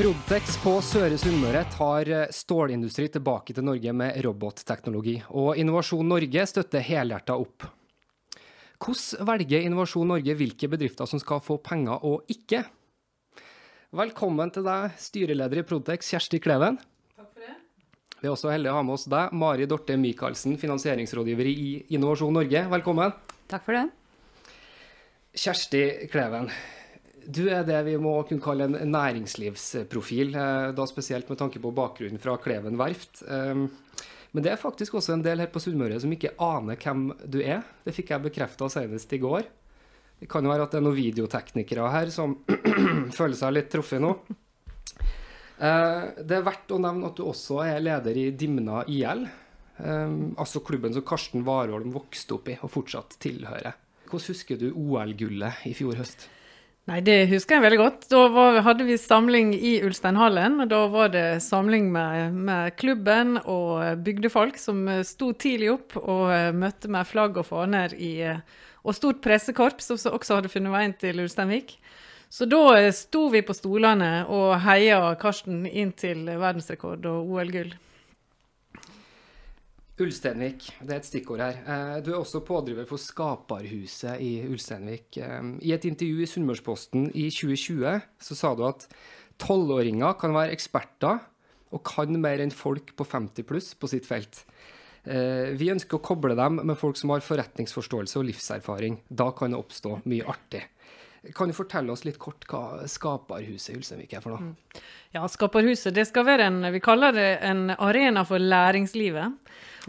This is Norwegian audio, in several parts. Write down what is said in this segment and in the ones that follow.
Prodtex på Søre Sunnmøre tar stålindustri tilbake til Norge med robotteknologi, og Innovasjon Norge støtter helhjerta opp. Hvordan velger Innovasjon Norge hvilke bedrifter som skal få penger og ikke? Velkommen til deg, styreleder i Prodtex, Kjersti Kleven. Takk for det. Vi er også heldige å ha med oss deg, Mari Dorte Michaelsen, finansieringsrådgiver i Innovasjon Norge. Velkommen. Takk for det. Kjersti Kleven, du er det vi må kunne kalle en næringslivsprofil, eh, da spesielt med tanke på bakgrunnen fra Kleven verft. Eh, men det er faktisk også en del her på Sunnmøre som ikke aner hvem du er. Det fikk jeg bekrefta senest i går. Det kan jo være at det er noen videoteknikere her som føler seg litt truffet nå. Eh, det er verdt å nevne at du også er leder i Dimna IL, altså klubben som Karsten Warholm vokste opp i og fortsatt tilhører. Hvordan husker du OL-gullet i fjor høst? Nei, Det husker jeg veldig godt. Da var, hadde vi samling i Ulsteinhallen. og Da var det samling med, med, klubben og bygdefolk som sto tidlig opp og møtte med flagg og faner i Og stort pressekorps som også hadde funnet veien til Ulsteinvik. Så da sto vi på stolene og heia Karsten inn til verdensrekord og OL-gull. Ulsteinvik, det er et stikkord her. Eh, du er også pådriver for Skaparhuset i Ulsteinvik. Eh, I et intervju i Sunnmørsposten i 2020 så sa du at tolvåringer kan være eksperter og kan mer enn folk på 50 pluss på sitt felt. Eh, vi ønsker å koble dem med folk som har forretningsforståelse og livserfaring. Da kan det oppstå mye artig. Kan du fortelle oss litt kort hva Skaparhuset i Ulsteinvik er for noe? Mm. Ja, Skaparhuset det skal være en vi kaller det en arena for læringslivet.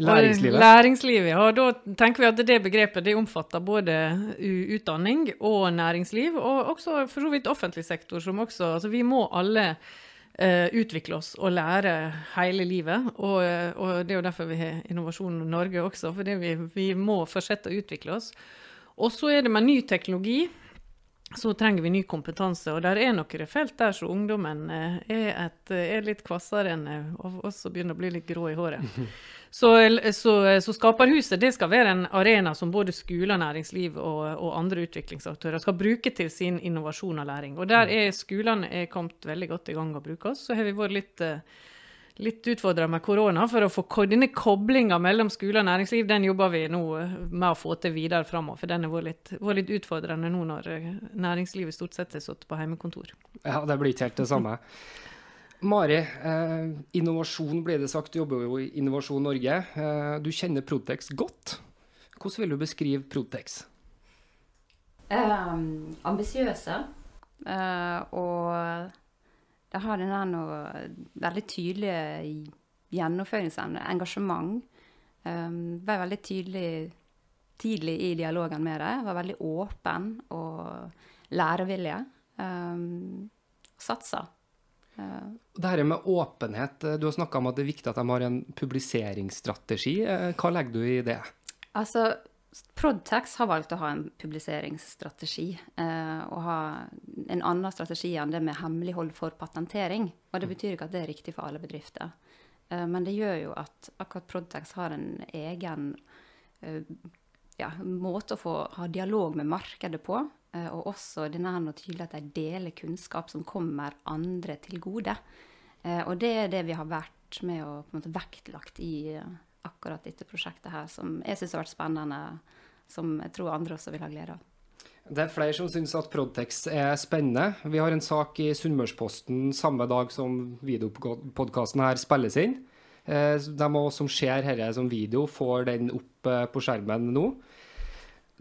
Læringslivet? Og læringslivet, ja. Da tenker vi at det begrepet det omfatter både utdanning og næringsliv, og også for så vidt offentlig sektor. som også, altså Vi må alle uh, utvikle oss og lære hele livet. Og, og, det er jo derfor vi har Innovasjon Norge også, fordi vi, vi må fortsette å utvikle oss. Og så er det med ny teknologi så trenger vi ny kompetanse. Og der er noen felt der så ungdommen eh, er, et, er litt kvassere enn eh, oss og begynner å bli litt grå i håret. Så, så, så, Skaperhuset det skal være en arena som både skole, næringsliv og, og, andre utviklingsaktører skal bruke til sin innovasjon og læring. Og der mm. er skolene er kommet veldig godt i gang å bruke oss. Så har vi vært litt uh, litt utfordra med korona. For å få denne koblinga mellom skole og næringsliv, den jobber vi nå eh, med å få til videre framover. For den har vært litt, vært litt utfordrende nå når eh, næringslivet stort sett har sittet på heimekontor. Ja, det blir ikke helt det samme. Mari, eh, innovasjon blir det sagt, du jobber jo i Innovasjon Norge. Eh, du kjenner Protex godt. Hvordan vil du beskrive Protex? Um, ambisiøse. Uh, og det har den der noe veldig tydelig gjennomføringsevne, engasjement. Um, var veldig tydelig tidlig i dialogen med dem. Var veldig åpen og lærevillige. Um, Satsa. Uh, det her med åpenhet, du har snakka om at det er viktig at de har en publiseringsstrategi. Eh, hva legger du i det? Altså, Prodtax har valgt å ha en publiseringsstrategi. Eh, og ha en annen strategi enn det med hemmelighold for patentering. Og det mm. betyr ikke at det er riktig for alle bedrifter. Eh, men det gjør jo at akkurat Prodtax har en egen eh, ja, måte å få ha dialog med markedet på. Eh, og også denne her tydelig at de deler kunnskap som kommer andre til gode. Eh, og det er det vi har vært med og på en måte vektlagt i eh, akkurat dette prosjektet her, som jeg syns har vært spennende, som jeg tror andre også vil ha glede av. Det er flere som syns at Prodtex er spennende. Vi har en sak i Sunnmørsposten samme dag som videopodkasten her spilles inn. Eh, de som ser dette som video, får den opp eh, på skjermen nå.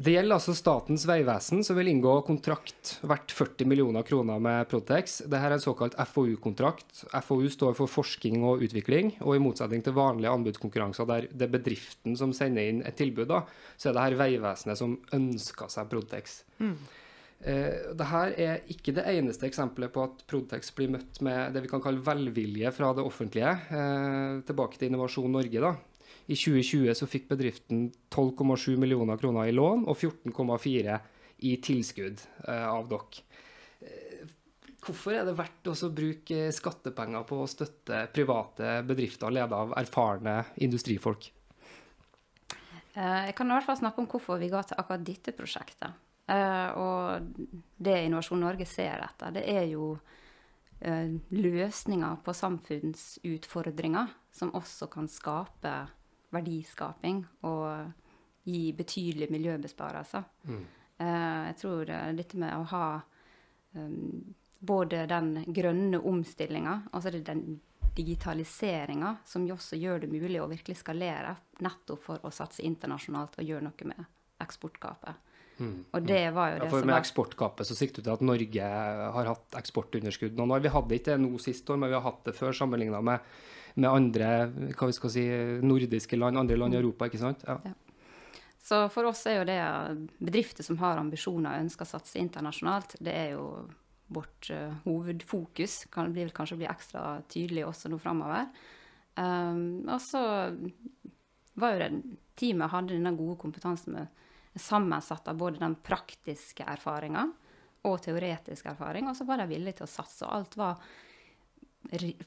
Det gjelder altså Statens vegvesen, som vil inngå kontrakt verdt 40 millioner kroner med Protex. Dette er en såkalt FoU-kontrakt. FoU står for forskning og utvikling. og I motsetning til vanlige anbudskonkurranser der det er bedriften som sender inn et tilbud, da, så er det her Vegvesenet som ønsker seg Protex. Mm. Eh, Dette er ikke det eneste eksempelet på at Protex blir møtt med det vi kan kalle velvilje fra det offentlige. Eh, tilbake til Innovasjon Norge. da. I 2020 så fikk bedriften 12,7 millioner kroner i lån og 14,4 i tilskudd eh, av dere. Eh, hvorfor er det verdt å bruke skattepenger på å støtte private bedrifter ledet av erfarne industrifolk? Eh, jeg kan i hvert fall snakke om hvorfor vi ga til akkurat dette prosjektet. Og det Innovasjon Norge ser etter, det er jo løsninger på samfunnsutfordringer som også kan skape verdiskaping og gi betydelige miljøbesparelser. Mm. Uh, jeg tror eh, dette med å ha um, både den grønne omstillinga, altså det den digitaliseringa, som jo også gjør det mulig å virkelig skalere, nettopp for å satse internasjonalt og gjøre noe med eksportgapet. Mm. Og det var jo Ja, for med var eksportgapet så sikter du til at Norge har hatt eksportunderskudd noen år. Vi hadde ikke det nå sist år, men vi har hatt det før sammenligna med, med andre hva vi skal si, nordiske land, andre land i Europa. ikke sant? Ja. Ja. Så for oss er jo det bedrifter som har ambisjoner og ønsker å satse internasjonalt, det er jo vårt uh, hovedfokus. Kan bli, kanskje bli ekstra tydelig også nå framover. Um, og så var jo det teamet hadde denne gode kompetansen med sammensatt av både den praktiske erfaringa og teoretisk erfaring, og så var de villige til å satse. Og alt var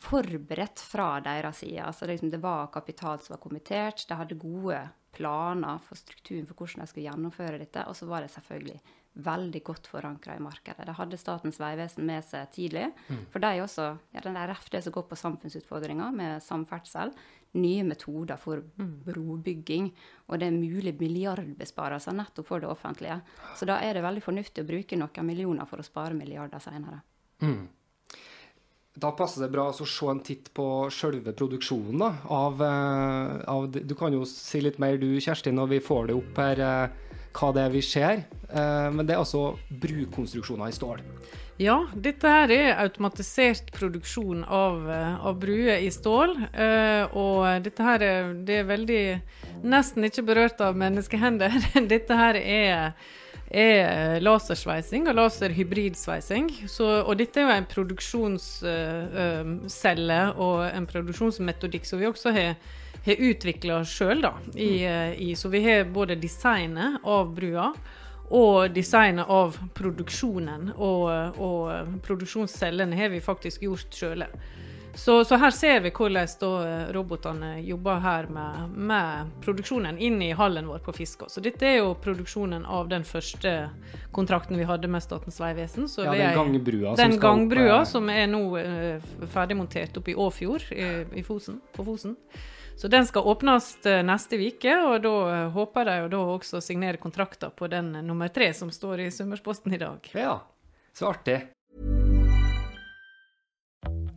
forberedt fra deres side. Altså liksom, det var kapital som var kommittert, de hadde gode planer for strukturen for hvordan de skulle gjennomføre dette, og så var det selvfølgelig veldig godt forankra i markedet. De hadde Statens vegvesen med seg tidlig, for de også, ja, den der RFD som går på samfunnsutfordringer med samferdsel, nye metoder for brobygging, og det er mulig milliardbesparelser nettopp for det offentlige. Så da er det veldig fornuftig å bruke noen millioner for å spare milliarder senere. Mm. Da passer det bra å se en titt på selve produksjonen da, av, eh, av Du kan jo si litt mer du, Kjersti, når vi får det opp her, eh, hva det er vi ser. Eh, Men det er altså brukonstruksjoner i stål. Ja, dette her er automatisert produksjon av, av bruer i stål. Og dette her er, det er veldig nesten ikke berørt av menneskehender. Dette her er, er lasersveising og laserhybridsveising. Og dette er jo en produksjonscelle og en produksjonsmetodikk som vi også har har utvikla sjøl. I, eh, så vi har både designet av brua og designet av produksjonen. Og, og produksjonscellene har vi faktisk gjort sjøle. Så, så her ser vi hvordan da eh, robotene jobber her med, med produksjonen inn i hallen vår på Fiskå. Så dette er jo produksjonen av den første kontrakten vi hadde med Statens vegvesen. Ja, den er- gangbrua som den opp, gangbrua opp, som er nå uh, ferdigmontert oppe i Åfjord i, i Fosen, på Fosen. Så den skal åpnes eh, neste uke, og da eh, håper de da også signere kontrakter på den eh, nummer tre som står i Summersposten i dag. Ja, så artig.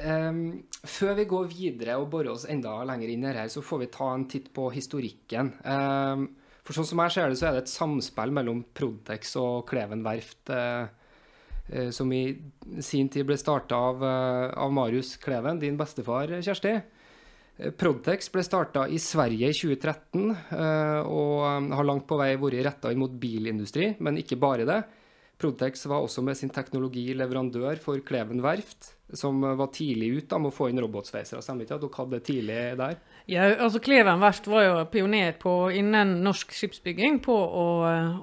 Ehm, før vi går videre og borer oss enda lenger inn i dette, så får vi ta en titt på historikken. Um, for sånn som jeg ser det, så er det et samspill mellom Prodex og Kleven verft, uh, eh, som i sin tid ble starta av, eh, av Marius Kleven, din bestefar, Kjersti. Prodtex ble starta i Sverige i 2013, eh, og eh, har langt på vei vært retta mot bilindustri, men ikke bare det. Protex var også med sin teknologi leverandør for Kleven verft, som var tidlig ut da, med å få inn robotsveisere. Stemmer ikke at dere hadde det tidlig der? Ja, altså Kleven verft var jo pioner på innen norsk skipsbygging på å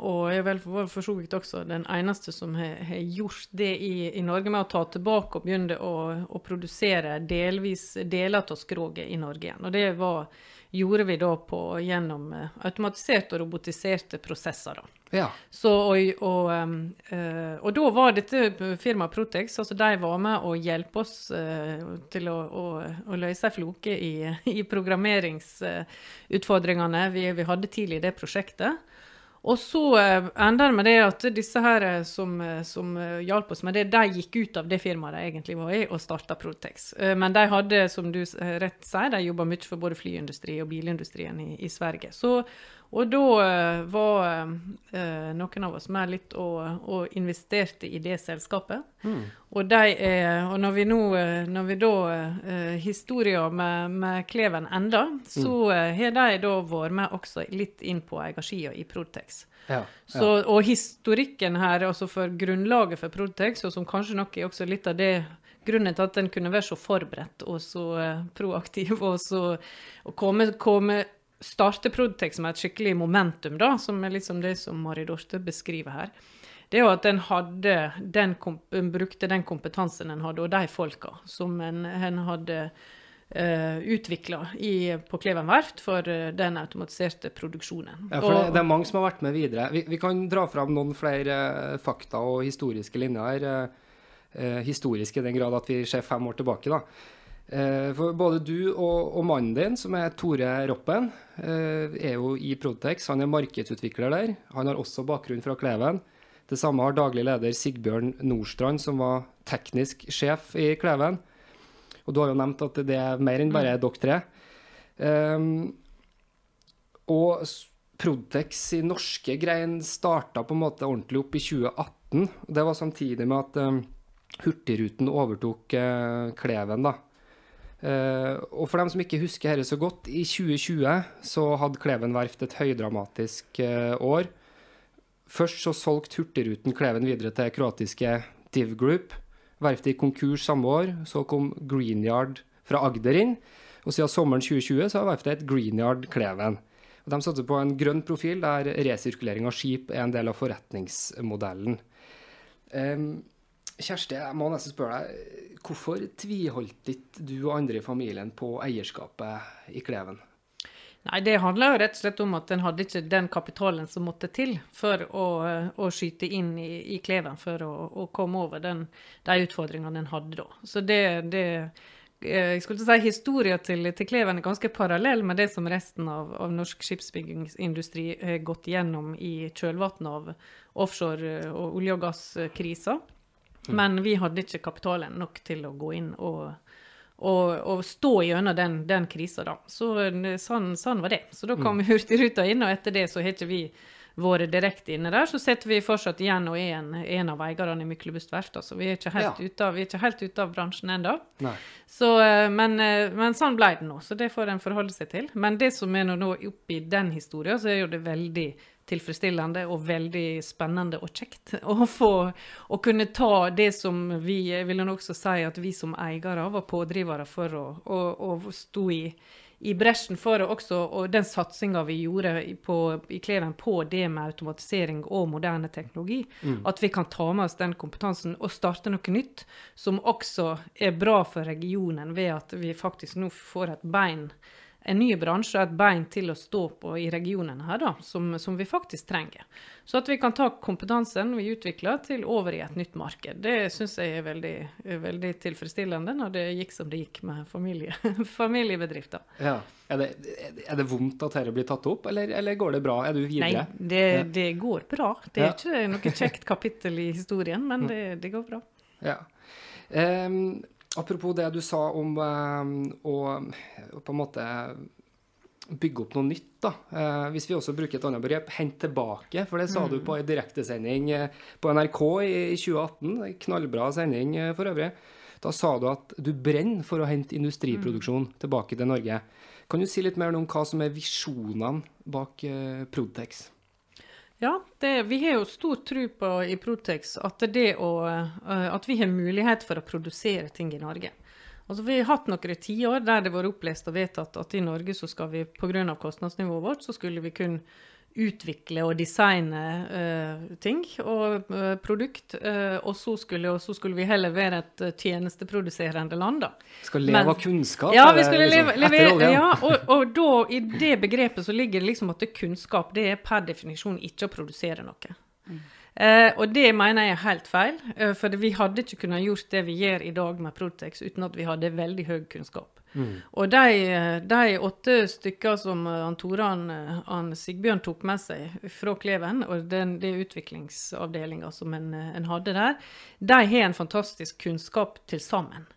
Og er vel for, så vidt også den eneste som har gjort det i, i Norge, med å ta tilbake og begynne å, å produsere delvis deler av skroget i Norge igjen. Og det var, gjorde vi da på, gjennom eh, automatiserte og robotiserte prosesser. da. Ja. Så, og, og, um, eh, og da var dette firmaet Protex, altså de var med å hjelpe oss eh, til å, å, å løse ei floke i, i programmeringsutfordringene vi, vi hadde tidlig i det prosjektet. Og så eh, ender det med det at disse her eh, som, eh, som hjalp oss med det, de gikk ut av det firmaet de egentlig var i, og starta Protex. Men de hadde, som du rett sier, de jobba mye for både flyindustri og bilindustrien i, i Sverige. Så, og da eh, var eh, noen av oss med litt og, og investerte i det selskapet. Og, de er, og når vi nå eh, Når vi da eh, Historia med, med Kleven enda, så har har de da vært med også litt inn på eiersida i Protex. Ja. Så, og historikken her, altså for grunnlaget for Protex, og som kanskje nok er også litt av det grunnen til at den kunne være så forberedt og så eh, proaktiv, og så og komme, komme starte Prodtech med et skikkelig momentum, da, som er liksom det som Mari Dorte beskriver her. Det er jo at en hadde den brukte den kompetansen en hadde, og de folka som en, en hadde uh, utvikla på Kleven verft for uh, den automatiserte produksjonen. Ja, for det, Og- det er mange som har vært med videre. Vi, vi kan dra fram noen flere uh, fakta og historiske linjer eh, eh, historiske i den grad at vi ser fem år tilbake, da. Eh, for både du og, og mannen din, som er Tore Roppen, eh, er jo i Protex. Han er markedsutvikler der. Han har også bakgrunn fra Kleven. Det samme har daglig leder Sigbjørn Nordstrand, som var teknisk sjef i Kleven. Og du har jo nevnt at det er mer enn bare dere tre. Um, og Prodtex Protex i norske grein starta på en måte ordentlig opp i 2018. Det var samtidig med at um, Hurtigruten overtok uh, Kleven, da. Eh, og for dem som ikke husker dette så godt, i 2020 så hadde Kleven verft et høydramatisk uh, år. Først så solgte Hurtigruten Kleven videre til kroatiske Div Group. Verftet gikk konkurs samme år. Så kom Greenyard fra Agder inn. Og siden sommeren 2020 så har verftet et Greenyard Kleven. Og de satser på en grønn profil der resirkulering av skip er en del av forretningsmodellen. Em, Kjersti, jeg må nesten spørre deg, hvorfor tviholdt ikke du og andre i familien på eierskapet i Kleven? Nei, det handler jo rett og slett om at en hadde ikke den kapitalen som måtte til for å, eh, å skyte inn i, i Kleven for å, å komme over den, de utfordringene en hadde da. Så det, det eh, jeg skulle si Historien til, til Kleven er ganske parallell med det som resten av, av norsk skipsbyggingsindustri har gått gjennom i kjølvannet av offshore- eh, og olje- og gasskrisa. Men vi hadde ikke kapitalen nok til å gå inn og og, og stå gjennom den, den krisa, da. Så sånn, sånn var det. Så da kom Hurtigruta inn, og etter det så har ikke vi vært direkte inne der. Så sitter vi fortsatt igjen og er en, en av eierne i Myklebust verft. Altså. Vi er ikke helt Ja. ute av, ikke helt ute av bransjen ennå. Så, eh, men, eh, men sånn ble det nå, så det får en forholde seg til. Men det som er nå nå oppi den historien, så er jo det veldig tilfredsstillende og veldig spennende og kjekt å få å kunne ta det som vi jeg vil nok også si at vi som eiere var pådrivere for å, å, å stå i, i bresjen for også, og den satsinga vi gjorde på, i Kleven på det med automatisering og moderne teknologi, at vi kan ta med oss den kompetansen og starte noe nytt som også er bra for regionen ved at vi faktisk nå får et bein en ny bransje og et bein til å stå på i regionen her, da, som, som vi faktisk trenger. Så at vi kan ta kompetansen vi utvikler til over i et nytt marked. Det syns jeg er veldig, veldig tilfredsstillende når det gikk som det gikk med familie, familiebedrifter. Ja. Er det, er det vondt at dette blir tatt opp, eller, eller går det bra? Er du Nei, videre? det, det går bra. Det er Ja. ikke noe kjekt kapittel i historien, men det, det går bra. Ja. Em, apropos det du sa om em, å på en måte bygge opp noe nytt, da. Eh, hvis vi også bruker et annet begrep, hent tilbake. For det sa du på en direktesending eh, på NRK i, i 2018. en Knallbra sending eh, for øvrig. Da sa du at du brenner for å hente industriproduksjon tilbake til Norge. Kan du si litt mer om hva som er visjonene bak Prodtex? Ja, det, vi har jo stor tro på i Protex at, å, eh, at vi har mulighet for å produsere ting i Norge. Altså, vi har hatt noen tiår der det har vært opplest og vedtatt at i Norge så skal vi pga. kostnadsnivået vårt så skulle vi kun utvikle og designe uh, ting og uh, produkt, Uh, og, så skulle, og så skulle vi heller være et tjenesteproduserende land, da. Skal leve av kunnskap? Ja, vi skulle liksom leve, etter levere, ja og, og da, i det begrepet så ligger det liksom at det kunnskap det er per definisjon ikke å produsere noe. Eh, og det mener jeg er helt feil, for vi hadde ikke kunnet gjort det vi gjør i dag med Protex uten at vi hadde veldig høy kunnskap. Og de, de åtte stykker som eh, han Toran han Sigbjørn tok med seg fra Kleven, og den, det utviklingsavdelinga som en, en hadde der, de har en fantastisk kunnskap til sammen.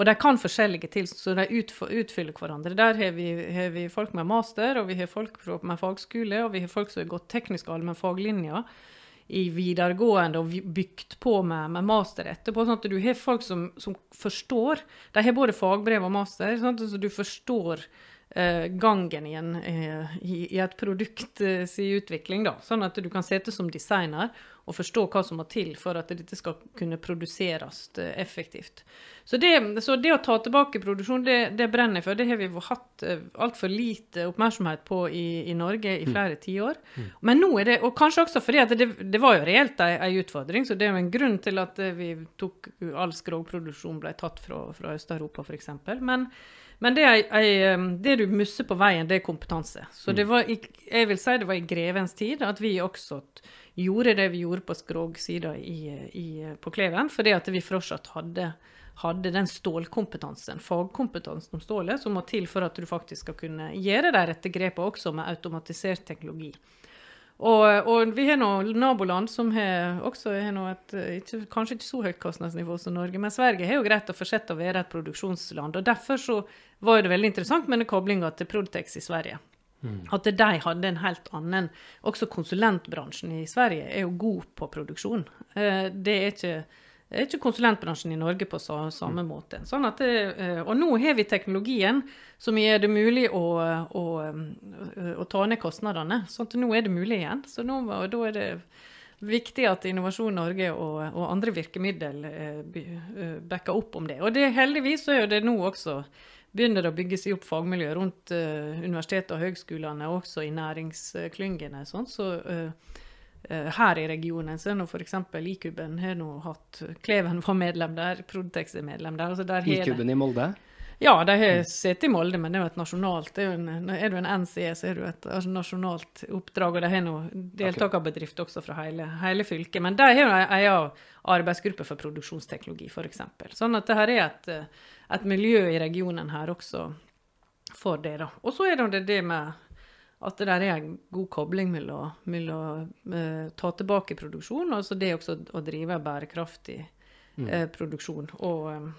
Og de kan forskjellige til, så de utfyller hverandre. Der har vi, har vi folk med master, og vi har folk med fagskole, og vi har folk som har gått teknisk allmennfaglinja i videregående og bygd på med, med master etterpå. sånn at du har folk som, som forstår. De har både fagbrev og master, sånn at du forstår gangen i, en, eh, i, et produkt sin utvikling. da, Sånn at du kan sitte som designer og forstå hva som må til for at dette skal kunne produseres eh, effektivt. Så det, så det å ta tilbake produksjon, det, det brenner jeg for. Det har vi hatt eh, altfor lite oppmerksomhet på i, i Norge i flere tiår. Men nå er det, og kanskje også fordi at det, det var jo reelt ei, ei utfordring, så det er jo en grunn til at eh, vi tok all skrogproduksjon ble tatt fra, fra Øst-Europa f.eks. Men, men det, jeg, um, det du misser på veien, det er kompetanse. Så det var jeg vil si det var i grevens tid at vi også gjorde det vi gjorde på skrogsida i, i, på Kleven, fordi at vi fortsatt hadde, hadde den stålkompetansen, fagkompetansen om stålet, som må til for at du faktisk skal kunne gjøre de rette grepene også med automatisert teknologi. Og, og vi har nå naboland som har også har noe et ikke, kanskje ikke så høyt kostnadsnivå som Norge, men Sverige har jo greit å fortsette å være et produksjonsland. og Derfor så var det veldig interessant med den koblinga til Protex i Sverige. At de hadde en helt annen Også konsulentbransjen i Sverige er jo god på produksjon. Eh, Det er ikke, er ikke konsulentbransjen i Norge på så, samme måte. Sånn at det, eh, og nå har vi teknologien som gjør det mulig å, å, eh, å ta ned kostnadene. Sånn at nå er det mulig igjen. Så nå, og da er det viktig at Innovasjon Norge og, og andre virkemiddel eh, backer opp om det. Og det, heldigvis så er det nå også begynner det å bygge seg opp fagmiljø rundt uh, universitetet og høgskolene, også i næringsklyngene. Sånn. Så eh, her i regionen så er nå f.eks. Ikuben har nå hatt Kleven var medlem der, Prodtex er medlem der. Altså der de- I-kuben Molde. ja, de har sittet i Molde, men det er jo et nasjonalt det Er, en, er du en NCE, så er du et altså, nasjonalt oppdrag. Og de har nå deltakerbedrift også fra hele, hele fylket. Men de har jo en egen arbeidsgruppe for produksjonsteknologi, f.eks. Sånn at det her er et, eh, et miljø i regionen her også for det. da. Og så er det det med at det der er en god kobling mellom, mellom uh, ta tilbake produksjon, og så det også å drive bærekraftig eh, produksjon. Og um,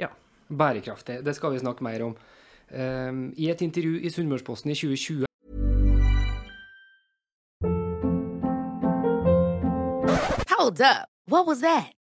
ja. Bærekraftig, det skal vi snakke mer om. Um, I et intervju i Sunnmørsposten i 2020 Hold up. What was that?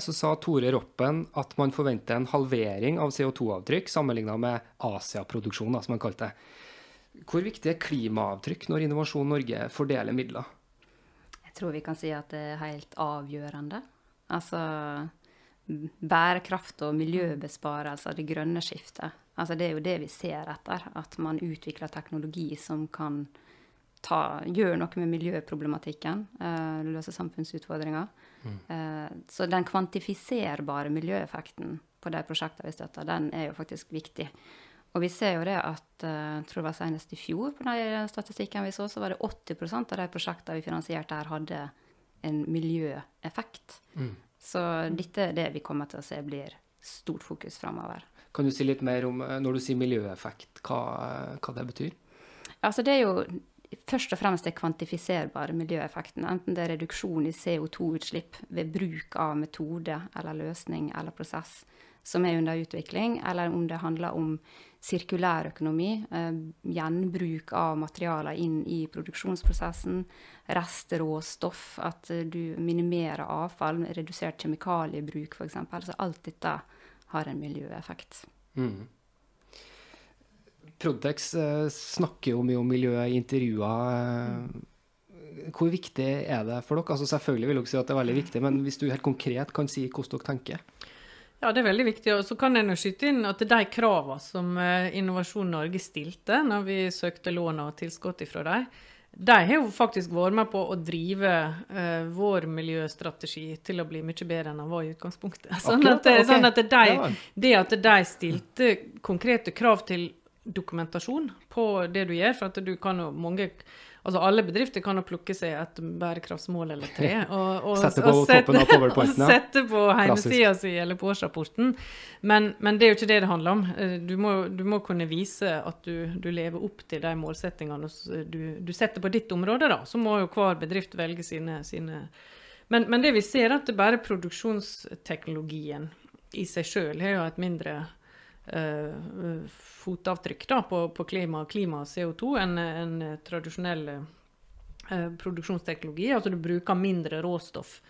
Så sa Tore Roppen at man forventer en halvering av CO2-avtrykk sammenlignet med Asia-produksjon, som han kalte det. Hvor viktig er klimaavtrykk når Innovasjon Norge fordeler midler? Jeg tror vi kan si at det er helt avgjørende. Altså bærekraft og miljøbesparelser, det grønne skiftet. Altså det er jo det vi ser etter. At man utvikler teknologi som kan ta, gjøre noe med miljøproblematikken. Uh, løse samfunnsutfordringer. Eh, så den kvantifiserbare miljøeffekten på de prosjektene vi støtter, den er jo faktisk viktig. Og vi ser jo det at eh, jeg tror det var senest i fjor på den statistikken vi så, så var det 80% av de prosjektene vi finansierte her, hadde en miljøeffekt. Så dette er det vi kommer til å se blir stort fokus framover. Kan du si litt mer om, når du sier miljøeffekt, hva, hva det betyr? Altså det er jo først og fremst det kvantifiserbare miljøeffekten. Enten det er reduksjon i CO2-utslipp ved bruk av metode eller løsning eller prosess som er under utvikling, eller om det handler om sirkulærøkonomi, eh, gjenbruk av materialer inn i produksjonsprosessen, restråstoff, at eh, du minimerer avfall, redusert kjemikaliebruk f.eks. Så alt dette har en miljøeffekt. Mm. Prodex eh, snakker jo mye om miljøet i intervjuer. Eh, hvor viktig er det for dere? Altså Selvfølgelig vil dere si at det er veldig viktig, men hvis du helt konkret kan si hvordan dere tenker? Ja, det er veldig viktig. Og så kan nå skyte inn at de kravene som eh, Innovasjon Norge stilte når vi søkte lån og tilskudd fra dem, de har jo faktisk vært med på å drive uh, vår miljøstrategi til å bli mye bedre enn den var i utgangspunktet. Sånn at, okay. sånn at de, det at de stilte konkrete krav til dokumentasjon på det du gjør. For at du kan jo mange Altså alle bedrifter kan jo plukke seg et bærekraftsmål eller tre. Og, og, sette på og toppen av powerpointen. Ja. Sette på hjemmesida si eller på årsrapporten. Men, men, det er jo ikke det det handler om. Eh, du må, du må kunne vise at du, du, lever opp til de målsettingene du, du, setter på ditt område. da. Så må jo hver bedrift velge sine, sine men, men, det vi ser, er at det bare produksjonsteknologien i seg sjøl har jo et mindre fotavtrykk da, på, på klima, klima, og CO2 enn en tradisjonell uh, produksjonsteknologi. Altså du bruker mindre råstoff.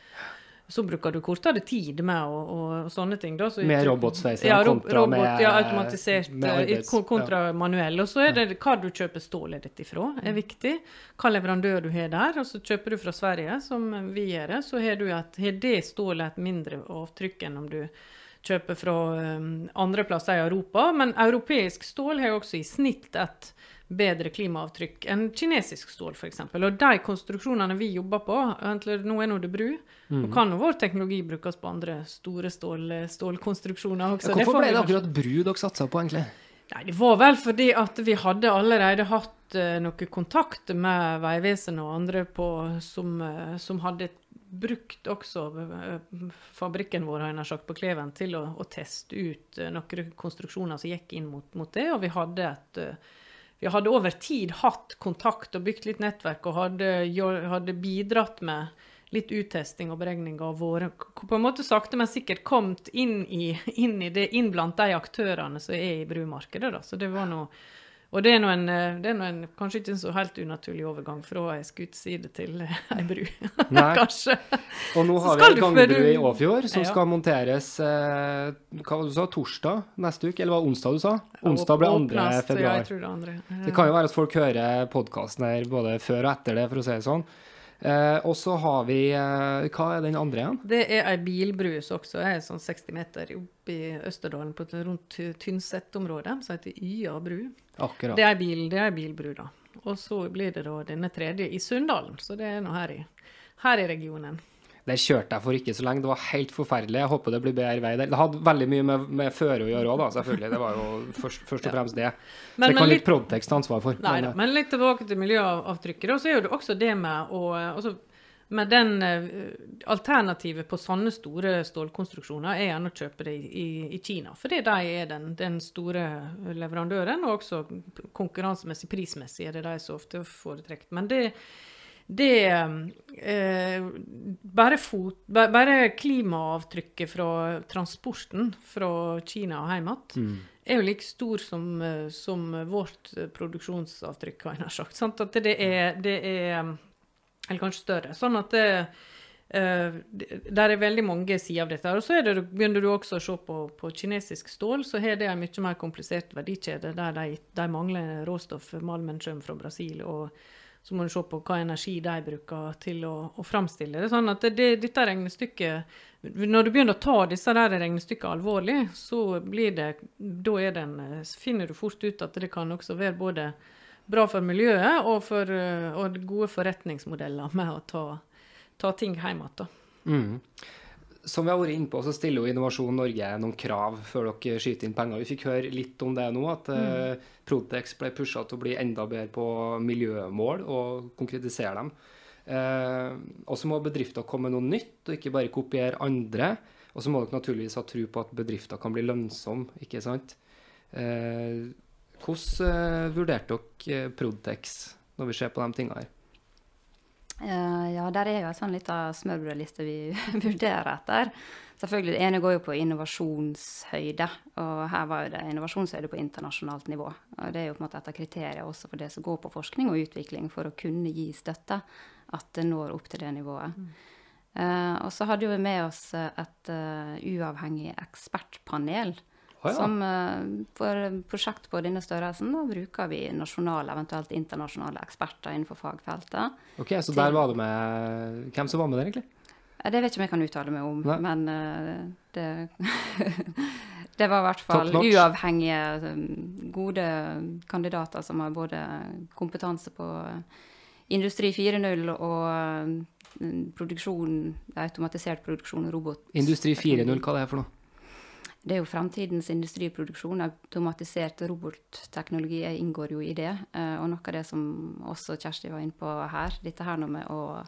Så bruker du kortere tid med og, og, og sånne ting. Da. Så, med robotsveising ja, kontra robot, med, ja, automatisert med arbeids, kontra ja. manuell. Og så er det hva du kjøper stålet ditt ifra, er viktig. Hva leverandør du har der. Og så kjøper du fra Sverige, som vi gjør, så har, du et, har det stålet et mindre avtrykk enn om du kjøper fra um, andre plasser i Europa. Men europeisk stål har jo også i snitt et bedre klimaavtrykk enn kinesisk stål, f.eks. Og de konstruksjonene vi jobber på, nå er nå det bru, mm. og kan jo vår teknologi brukes på andre store stål, stålkonstruksjoner også. Ja, hvorfor ble det akkurat bru dere satsa på, egentlig? Nei, Det var vel fordi at vi hadde allerede hatt uh, noe kontakt med Vegvesenet og andre på, som, uh, som hadde brukt også eh, fabrikken vår har sagt, på Kleven til å, å, teste ut uh, noen konstruksjoner som gikk inn mot, mot det. Og vi hadde, et, uh, vi hadde over tid hatt kontakt og bygd litt nettverk og hadde, hadde bidratt med litt uttesting og beregning av våre På en måte sakte, men sikkert kommet inn, i, inn, i det, inn blant de aktørene som er i brumarkedet. Da. Så det var noe og det er nå en, en, kanskje ikke en så helt unaturlig overgang fra ei skuteside til ei bru. kanskje. Og nå har vi ei gangbru i Åfjord som ja. skal monteres eh, hva du sa, torsdag neste uke, eller var det onsdag du sa? Onsdag ble 2. februar. Ja, jeg tror det, andre. det kan jo være at folk hører podkasten her både før og etter det, for å si det sånn. Eh, og så har vi eh, Hva er den andre igjen? Det er ei bilbrus også. er sånn 60 meter oppe i Østerdalen, på, rundt Tynset-området, som heter Ya bru. Akkurat. Det er, bil, det er bilbru, da. Og så blir det da denne tredje i Sunndalen, så det er nå her i, her i regionen. Der kjørte jeg for ikke så lenge. Det var helt forferdelig. Jeg håper det blir bedre vei der. Det hadde veldig mye med, med føre å gjøre òg, selvfølgelig. Det var jo først, først og fremst det. Men, det kan litt Prodtex ta ansvar for. Nei men, men litt tilbake til miljøavtrykket. Og Så er det også det med å altså, med den uh, Alternativet på sånne store stålkonstruksjoner er gjerne å kjøpe det i, i, i Kina. Fordi de er den, den, store leverandøren, og også konkurransemessig prismessig er det de så ofte foretrekker. Men det det eh, bare, fot, bare, klimaavtrykket fra transporten fra Kina og hjem igjen mm. er jo like stor som, eh, som vårt produksjonsavtrykk, har jeg sagt. Sant? At det er, det er Eller kanskje større. Sånn at det, Uh, der er veldig mange sider av dette. Og så det, begynner du også å se på, på kinesisk stål, så har det en mye mer komplisert verdikjede, der de, de mangler råstoff. Malmen kommer fra Brasil. og så må du se på hva energi de bruker til å, å framstille det. Sånn at det, dette regnestykket Når du begynner å ta disse der regnestykkene alvorlig, så blir det, da er den, finner du fort ut at det kan også være både bra for miljøet og, for, og gode forretningsmodeller med å ta, ta ting hjem igjen. Som vi har vært inne på, så stiller jo Innovasjon Norge noen krav før dere skyter inn penger. Vi fikk høre litt om det nå, at mm. Protex ble pusha til å bli enda bedre på miljømål og konkretisere dem. Eh, og så må bedrifter komme med noe nytt, og ikke bare kopiere andre. Og så må dere naturligvis ha tro på at bedrifter kan bli lønnsomme, ikke sant. Eh, hvordan eh, vurderte dere Protex når vi ser på de tingene her? Uh, ja, der er jo en sånn liten smørbrødliste vi vurderer etter. Selvfølgelig, Det ene går jo på innovasjonshøyde, og her var jo det innovasjonshøyde på internasjonalt nivå. Og Det er jo på en måte et av kriteriene også for det som går på forskning og utvikling, for å kunne gi støtte, at det når opp til det nivået. Mm. Uh, og så hadde vi med oss et uh, uavhengig ekspertpanel Oh, ja. Som uh, for prosjekt på denne størrelsen da bruker vi nasjonale, eventuelt internasjonale eksperter innenfor fagfeltet. Ok, Så der var det med Hvem som var med der, egentlig? Det vet ikke om jeg kan uttale meg om, Nei. men uh, det Det var i hvert fall uavhengige, gode kandidater som har både kompetanse på Industri 4.0 og produksjon, automatisert produksjon robot. Industri 4.0, hva er det for noe? Det er jo fremtidens industriproduksjon. Automatisert robotteknologi inngår jo i det. Eh, og noe av det som også Kjersti var inne på her, dette her med å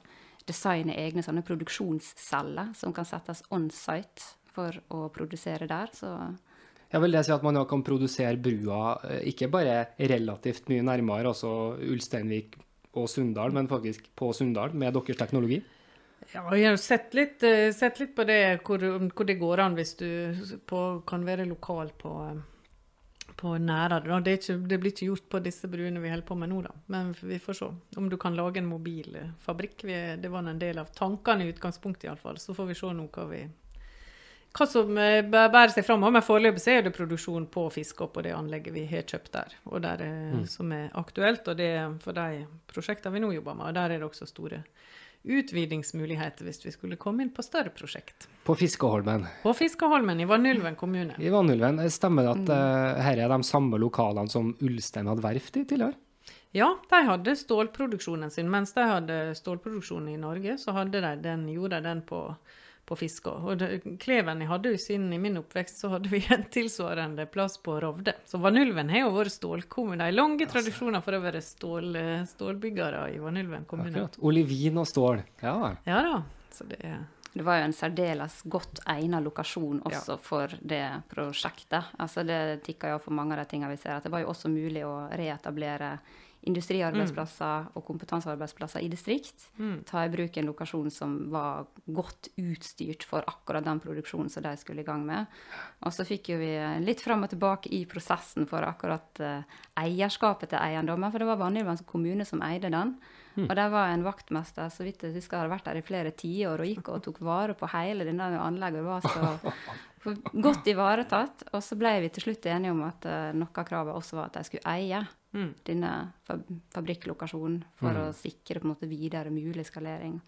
designe egne sånne produksjonsceller som kan settes on site for å produsere der. Så ja, vil det si at man kan produsere brua eh, ikke bare relativt mye nærmere, altså Ulsteinvik og Sunndal, men faktisk på Sunndal med deres teknologi? Ja, jeg har sett litt, eh, sett litt på det, hvor, hvor, det går an hvis du på, kan være lokal på, på nærere. Det, ikke, det, blir ikke gjort på disse bruene vi holder på med nå, da. Men vi får se. Om du kan lage en mobilfabrikk. Vi, det var en del av tankene i utgangspunktet, iallfall. Så får vi se nå hva vi hva som eh, bærer seg framover. Men foreløpig er det produksjon på fiske på det anlegget vi har kjøpt der, og der, eh, mm. som er aktuelt. Og det er for de prosjektene vi nå jobber med. Og der er det også store utvidingsmuligheter hvis vi skulle komme inn på større prosjekt. På Fiskeholmen? På Fiskeholmen i Vanylven kommune. I Vanylven. Stemmer det at uh, her er de samme lokalene som Ulstein hadde verft i tidligere? Ja, de hadde stålproduksjonen sin. Mens de hadde stålproduksjonen i Norge, så hadde de den, gjorde de den på på fiska. Og det, Kleven jeg hadde jo siden i min oppvekst, så hadde vi en tilsvarende plass på Rovde. Så Vanylven har jo vært stålkommune. De er lange altså. tradisjoner for å være stål, stålbyggere i Vanylven kommune. Akkurat. Olivin og stål. Ja. ja da. Så det er det var jo en særdeles godt egnet lokasjon også ja. for det prosjektet. Altså det tikka jo for mange av de tingene vi ser. At det var jo også mulig å reetablere industriarbeidsplasser mm. og kompetansearbeidsplasser i distrikt. Mm. Ta i bruk en lokasjon som var godt utstyrt for akkurat den produksjonen som de skulle i gang med. Og så fikk jo vi litt fram og tilbake i prosessen for akkurat uh, eierskapet til eiendommen, for det var Vanylvans kommune som eide den. Mm. Og der var en vaktmester så vidt jeg husker hadde vært der i flere tiår og gikk og tok vare på hele denne anlegget. Det var så godt ivaretatt. Og så ble vi til slutt enige om at uh, noe av kravet også var at de skulle eie mm. denne fabrikklokasjonen for mm. å sikre på en måte videre mulig skalering.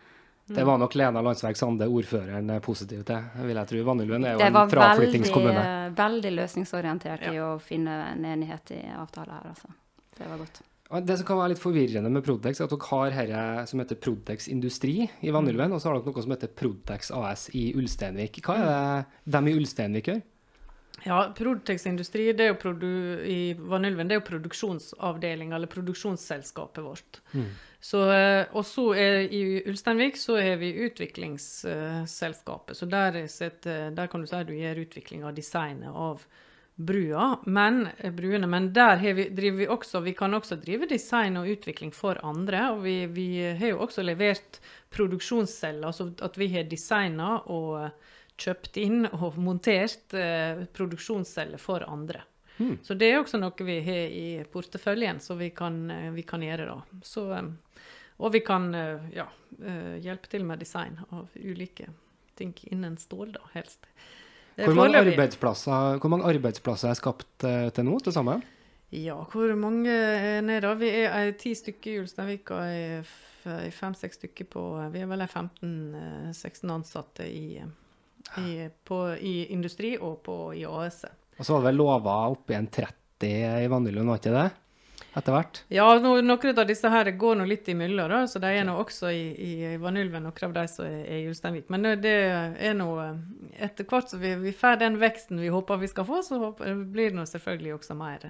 Det var nok Lena Landsverk Sande, ordføreren, positiv til, vil jeg tro. Vanylven er jo en fraflyttingskommune. Det var veldig, veldig løsningsorientert ja. i å finne en enighet i avtale her, altså. Det var godt. Det som kan være litt forvirrende med Prodex, er at dere har dette som heter Prodex Industri i Vanylven, og så har dere noe som heter Prodex AS i Ulsteinvik. Hva er det de i Ulsteinvik gjør? Ja, Prodex Industri det er jo produ i Vanylven, det er jo produksjonsavdelinga, eller produksjonsselskapet vårt. Mm. Så, eh, og så i Ulsteinvik så er vi utviklingsselskapet. Så der, sett, eh, der, kan du si at du gjør utvikling av designet av brua, men, eh, bruene, men der vi, driver vi også Vi kan også drive design og utvikling for andre. Og vi, vi har jo også levert produksjonsceller, altså at vi har designa og kjøpt inn og montert eh, produksjonsceller for andre. Mm. Så det er også noe vi har i porteføljen, så vi kan, eh, vi kan gjøre da. Så, eh, og vi kan ja, hjelpe til med design av ulike ting innen stål, da, helst. Hvor mange, arbeidsplasser, hvor mange arbeidsplasser er skapt til nå, til sammen? Ja, hvor mange er det? Vi er ti stykker i Ulsteinvik og fem-seks stykker på Vi er vel 15-16 ansatte i i, på, i industri og på, i AS. Og så var det vel lova oppi en 30 i Vanylund, var ikke det? Etter hvert? Ja, no, noen av disse her går nå litt imellom, da, så de er nå også i, i Vanylven, noen av de som er i Ulsteinvik. Men det er nå Etter hvert som vi, vi får den veksten vi håper vi skal få, så håper, blir det nå selvfølgelig også mer,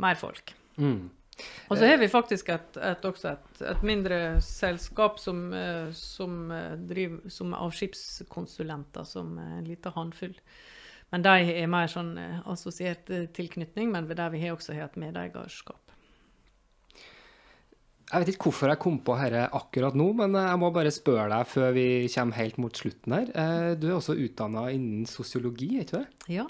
mer folk. Mm. Og så har vi faktisk et, et, et, et, mindre selskap som, som, driver, som av skipskonsulenter, som en liten håndfull. Men de er mer sånn assosiert tilknytning, men der vi har også hatt medeierskap. Jeg vet ikke hvorfor jeg kom på dette akkurat nå, men jeg må bare spørre deg før vi kommer helt mot slutten her. Du er også utdanna innen sosiologi, er ikke det? Ja.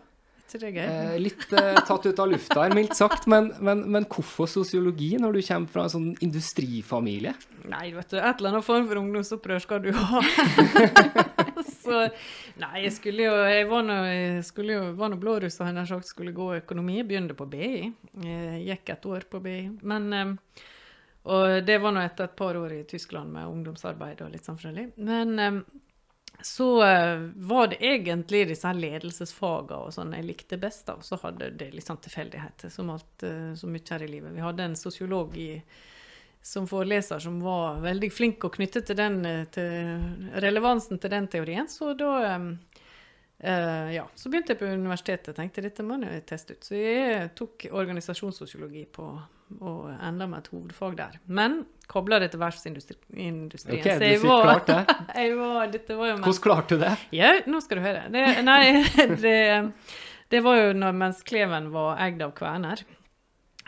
Eh, litt eh, tatt ut av lufta her, mildt sagt. Men, men, men, hvorfor sosiologi når du kommer fra en sånn industrifamilie? Nei, vet du, et eller annet form for ungdomsopprør skal du ha. så Nei, jeg skulle jo Jeg var nå, skulle jo, var nå blåruss og nær sagt skulle gå økonomi. Begynte på BI. Jeg gikk et år på BI. Men eh, og det var nå etter et par år i Tyskland med ungdomsarbeid og litt sånn forskjellig. Men um, så uh, var det egentlig disse her ledelsesfagene og sånn jeg likte best. da, Og så hadde det litt sånn tilfeldigheter, som alt uh, så mye her i livet. Vi hadde en sosiolog i, som foreleser som var veldig flink og knyttet til, den, til relevansen til den teorien. Så da uh, ja, så begynte jeg på universitetet og tenkte dette må jeg teste ut. Så jeg tok organisasjonssosiologi på og enda med et hovedfag der. Men kobla det til verftsindustrien. Ok, du jeg var, klart det? var, dette var jo Hvordan klarte du det? Ja, nå skal du høre. Det, nei, det, det var jo når, mens Kleven var eid av Kverner.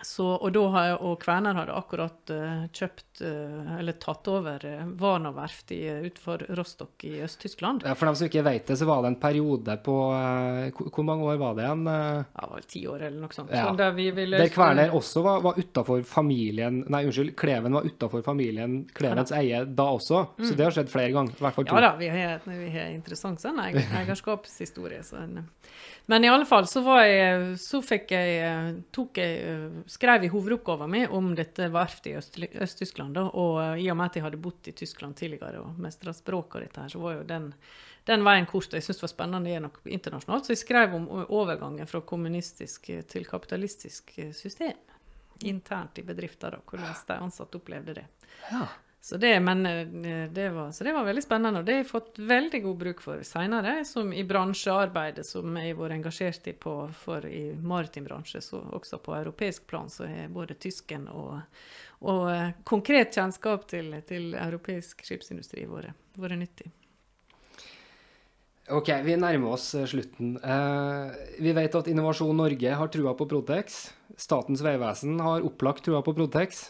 Så, og, da, og Kværner hadde akkurat uh, kjøpt, uh, eller tatt over uh, Varna verft utenfor Rostock i Øst-Tyskland. Ja, for dem som ikke vet det, så var det en periode på Hvor mange år var det igjen? Ja, det var ti år eller noe sånt. Ja. Så der, ville, der Kværner også var, var utafor familien Nei, unnskyld, Kleven var utafor familien Klevens ja. eie da også. Mm. Så det har skjedd flere ganger. I hvert fall to. Ja da, vi har, vi har interessant sånn eierskapshistorie. Så en, men i alle fall så, jeg, så fikk jeg, tok jeg skrev jeg hovedoppgaven min om dette verftet i Øst-Tyskland. og i og med at jeg hadde bodd i Tyskland tidligere og mestra språket og dette her, så var jo den, den veien kort. Jeg syntes det var spennende noe internasjonalt. Så jeg skrev om overgangen fra kommunistisk til kapitalistisk system internt i bedrifter. da, Hvordan de ansatte opplevde det. Ja. Så det, men eh, det, var, så det var veldig spennende, og det har jeg fått veldig god bruk for seinere. I bransjearbeidet som jeg har vært engasjert i på, for i maritim bransje, så også på europeisk plan, så er både tysken og, og uh, konkret kjennskap til, til europeisk skipsindustri vært nyttig. Ok, vi nærmer oss eh, slutten. Eh, vi vet at Innovasjon Norge har trua på Protex. Statens vegvesen har opplagt trua på Protex.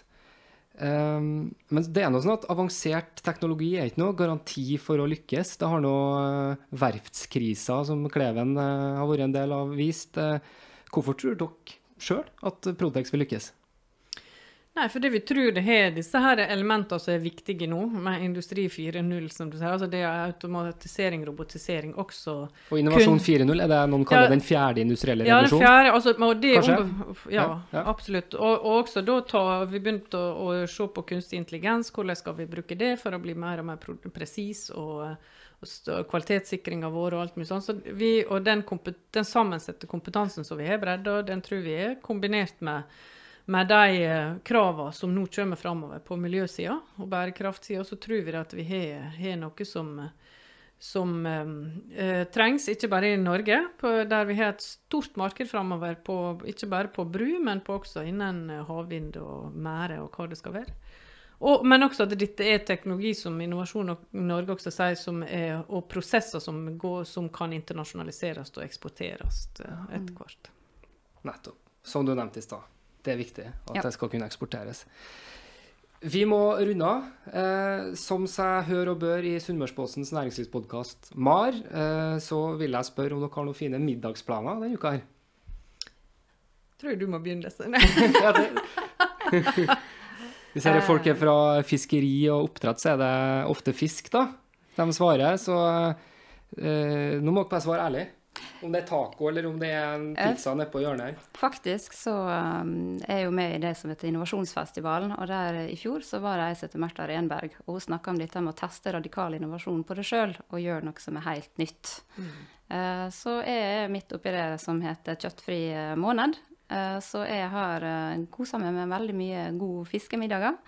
Um, men det er noe sånn at avansert teknologi er ikke noe garanti for å lykkes. Det har nå uh, verftskrisa, som Kleven uh, har vært en del av, vist. Uh, hvorfor tror dere sjøl at Protex vil lykkes? Nei, fordi vi tror det har disse her elementene som er viktige nå, med Industri 4.0, som du sier. Altså det er automatisering, robotisering også. Og Innovasjon 4.0, er det noen kaller ja, den fjerde industrielle revolusjonen? Ja, den fjerde. Altså, det, Kanskje? Ja, ja, absolutt. Og, og, også da tar vi begynt å, å, se på kunstig intelligens. Hvordan skal vi bruke det for å bli mer og mer presis og, og kvalitetssikringa vår og alt mye sånt. Så vi, og den, den sammensette kompetansen som vi har, bredda, den tror vi er kombinert med med de eh, kravene som nå kommer framover på miljøsida og bærekraftsida, så tror vi at vi har, har noe som, som eh, trengs, ikke bare i Norge, på, der vi har et stort marked framover, ikke bare på bru, men på også innen havvind og mære og hva det skal være. Og, men også at dette er teknologi som Innovasjon Norge også sier, som er, og prosesser som, går, som kan internasjonaliseres og eksporteres eh, etter hvert. Nettopp. Som du nevnte i stad. Det er viktig at ja. det skal kunne eksporteres. Vi må runde av. Eh, som seg hør og bør i Sunnmørsposens næringslivspodkast MAR, eh, så vil jeg spørre om dere har noen fine middagsplaner denne uka her. Tror jeg du må begynne, Stein. Hvis dere folk er fra fiskeri og oppdrett, så er det ofte fisk, da. De svarer, så eh, nå må dere bare svare ærlig. Om det er taco eller om det er en eh, pizza nede på hjørnet her? Faktisk så um, er jeg jo med i det som heter Innovasjonsfestivalen. Og der i fjor så var det ei som heter Märtha Renberg, og hun snakka om dette med å teste radikal innovasjon på det sjøl og gjøre noe som er helt nytt. Mm. Uh, så jeg er midt oppi det som heter Kjøttfri måned. Eh, Så jeg har kosa meg med veldig mye gode fiskemiddager.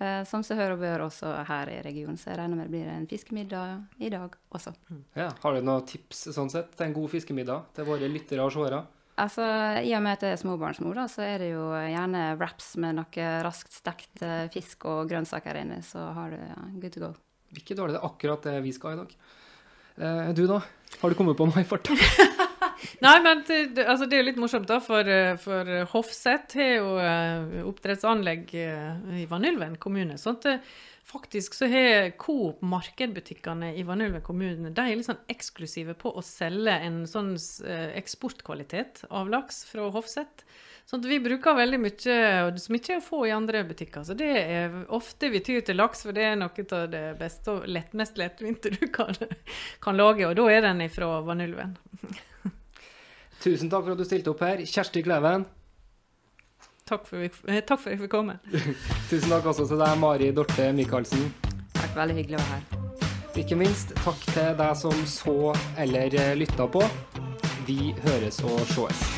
Eh, Som seg hør og bør også her i regionen, så jeg regner med det blir en fiskemiddag i dag også. Ja. Har du noen tips sånn sett, til en god fiskemiddag til våre lyttere og seere? Altså, I og med at jeg er småbarnsmor, da, så er det jo gjerne wraps med noe raskt stekt eh, fisk og grønnsaker inni, så har du ja, good to go. Ikke dårlig, det er akkurat det vi skal i dag. Eh, du, da? Har du kommet på noe i farta? Nei, men det, altså, det er jo litt morsomt, da, for, eh, for Hofseth har jo eh, oppdrettsanlegg eh, i Vanylven kommune. sånn at faktisk så har Coop markedbutikkene i Vanylven kommune de er litt sånn eksklusive på å selge en sånn eksportkvalitet av laks fra Hofseth. Sånn at vi bruker veldig mye, som ikke er å få i andre butikker. Så det er ofte vi tyr til laks, for det er noe av det beste og lett, mest lettvinte du kan, kan lage. Og da er den fra Vanylven. Tusen takk for at du stilte opp her. Kjersti Kleven. Takk for, eh, takk for at jeg fikk komme. Tusen takk også til deg, Mari Dorte Michaelsen. Takk, veldig hyggelig å være her. Ikke minst takk til deg som så eller lytta på. Vi høres og sees.